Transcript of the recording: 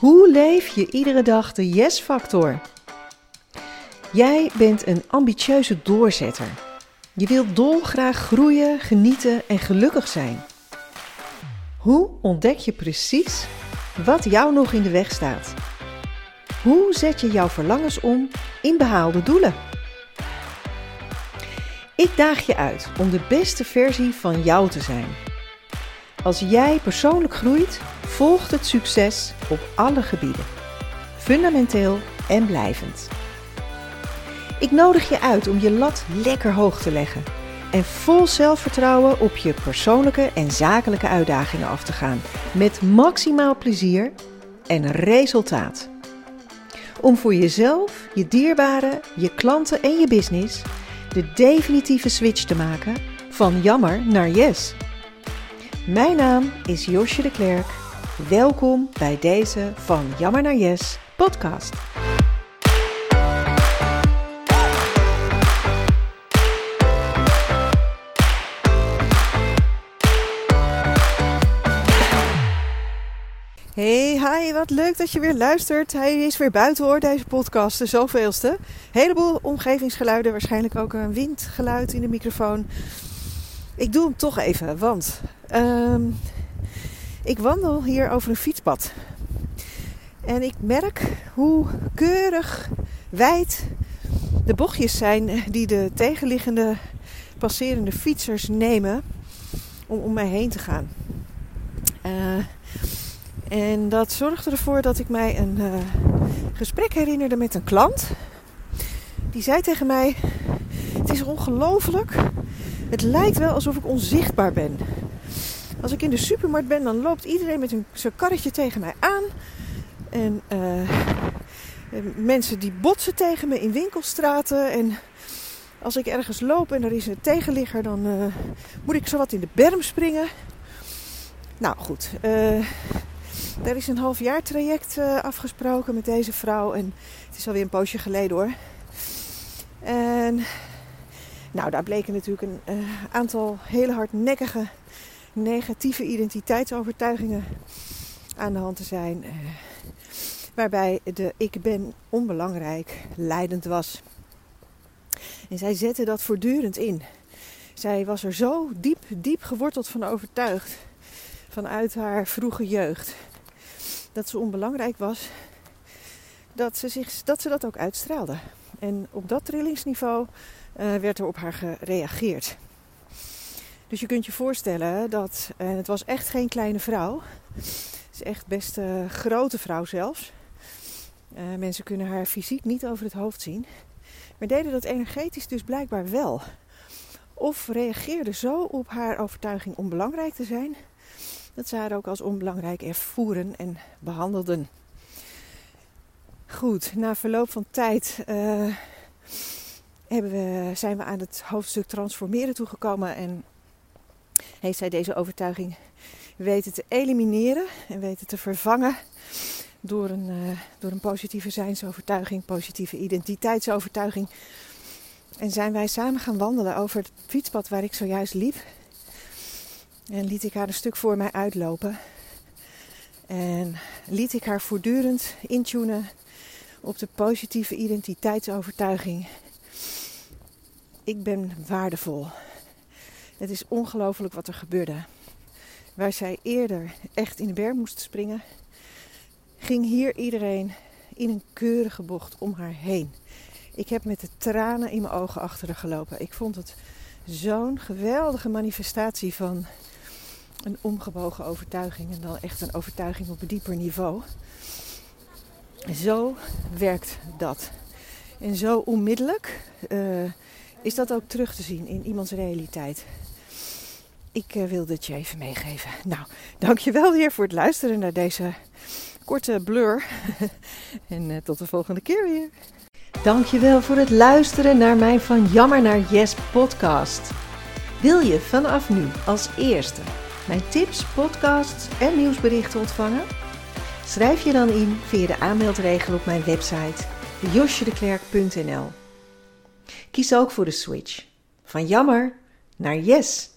Hoe leef je iedere dag de yes-factor? Jij bent een ambitieuze doorzetter. Je wilt dolgraag groeien, genieten en gelukkig zijn. Hoe ontdek je precies wat jou nog in de weg staat? Hoe zet je jouw verlangens om in behaalde doelen? Ik daag je uit om de beste versie van jou te zijn. Als jij persoonlijk groeit, volgt het succes op alle gebieden. Fundamenteel en blijvend. Ik nodig je uit om je lat lekker hoog te leggen en vol zelfvertrouwen op je persoonlijke en zakelijke uitdagingen af te gaan. Met maximaal plezier en resultaat. Om voor jezelf, je dierbaren, je klanten en je business de definitieve switch te maken van jammer naar yes. Mijn naam is Josje de Klerk. Welkom bij deze van Jammer naar Yes podcast. Hey, hi, wat leuk dat je weer luistert. Hij is weer buiten hoor, deze podcast, de zoveelste. Heleboel omgevingsgeluiden, waarschijnlijk ook een windgeluid in de microfoon. Ik doe hem toch even, want uh, ik wandel hier over een fietspad. En ik merk hoe keurig wijd de bochtjes zijn die de tegenliggende passerende fietsers nemen om om mij heen te gaan. Uh, en dat zorgde ervoor dat ik mij een uh, gesprek herinnerde met een klant. Die zei tegen mij: Het is ongelooflijk. Het lijkt wel alsof ik onzichtbaar ben. Als ik in de supermarkt ben, dan loopt iedereen met zijn karretje tegen mij aan. En uh, mensen die botsen tegen me in winkelstraten. En als ik ergens loop en er is een tegenligger, dan uh, moet ik zo wat in de berm springen. Nou goed, uh, er is een half jaar traject afgesproken met deze vrouw. En het is alweer een poosje geleden hoor. En nou, daar bleken natuurlijk een aantal hele hardnekkige negatieve identiteitsovertuigingen aan de hand te zijn. Uh, waarbij de ik ben onbelangrijk leidend was. En zij zette dat voortdurend in. Zij was er zo diep, diep geworteld van overtuigd. Vanuit haar vroege jeugd. Dat ze onbelangrijk was. Dat ze, zich, dat, ze dat ook uitstraalde. En op dat trillingsniveau uh, werd er op haar gereageerd. Dus je kunt je voorstellen dat, het was echt geen kleine vrouw, het is echt best een grote vrouw zelfs. Uh, mensen kunnen haar fysiek niet over het hoofd zien, maar deden dat energetisch dus blijkbaar wel. Of reageerden zo op haar overtuiging om belangrijk te zijn, dat ze haar ook als onbelangrijk ervoeren en behandelden. Goed, na verloop van tijd hebben we, zijn we aan het hoofdstuk transformeren toegekomen en heeft zij deze overtuiging weten te elimineren en weten te vervangen door een, uh, door een positieve zijnsovertuiging, positieve identiteitsovertuiging. En zijn wij samen gaan wandelen over het fietspad waar ik zojuist liep. En liet ik haar een stuk voor mij uitlopen. En liet ik haar voortdurend intunen op de positieve identiteitsovertuiging. Ik ben waardevol. Het is ongelooflijk wat er gebeurde. Waar zij eerder echt in de berg moest springen, ging hier iedereen in een keurige bocht om haar heen. Ik heb met de tranen in mijn ogen achter haar gelopen. Ik vond het zo'n geweldige manifestatie van een omgebogen overtuiging. En dan echt een overtuiging op een dieper niveau. Zo werkt dat. En zo onmiddellijk uh, is dat ook terug te zien in iemands realiteit ik uh, wilde het je even meegeven. Nou, dankjewel weer voor het luisteren naar deze korte blur. en uh, tot de volgende keer weer. Dankjewel voor het luisteren naar mijn Van Jammer naar Yes podcast. Wil je vanaf nu als eerste mijn tips, podcasts en nieuwsberichten ontvangen? Schrijf je dan in via de aanmeldregel op mijn website josjedeklerk.nl. Kies ook voor de switch van jammer naar yes.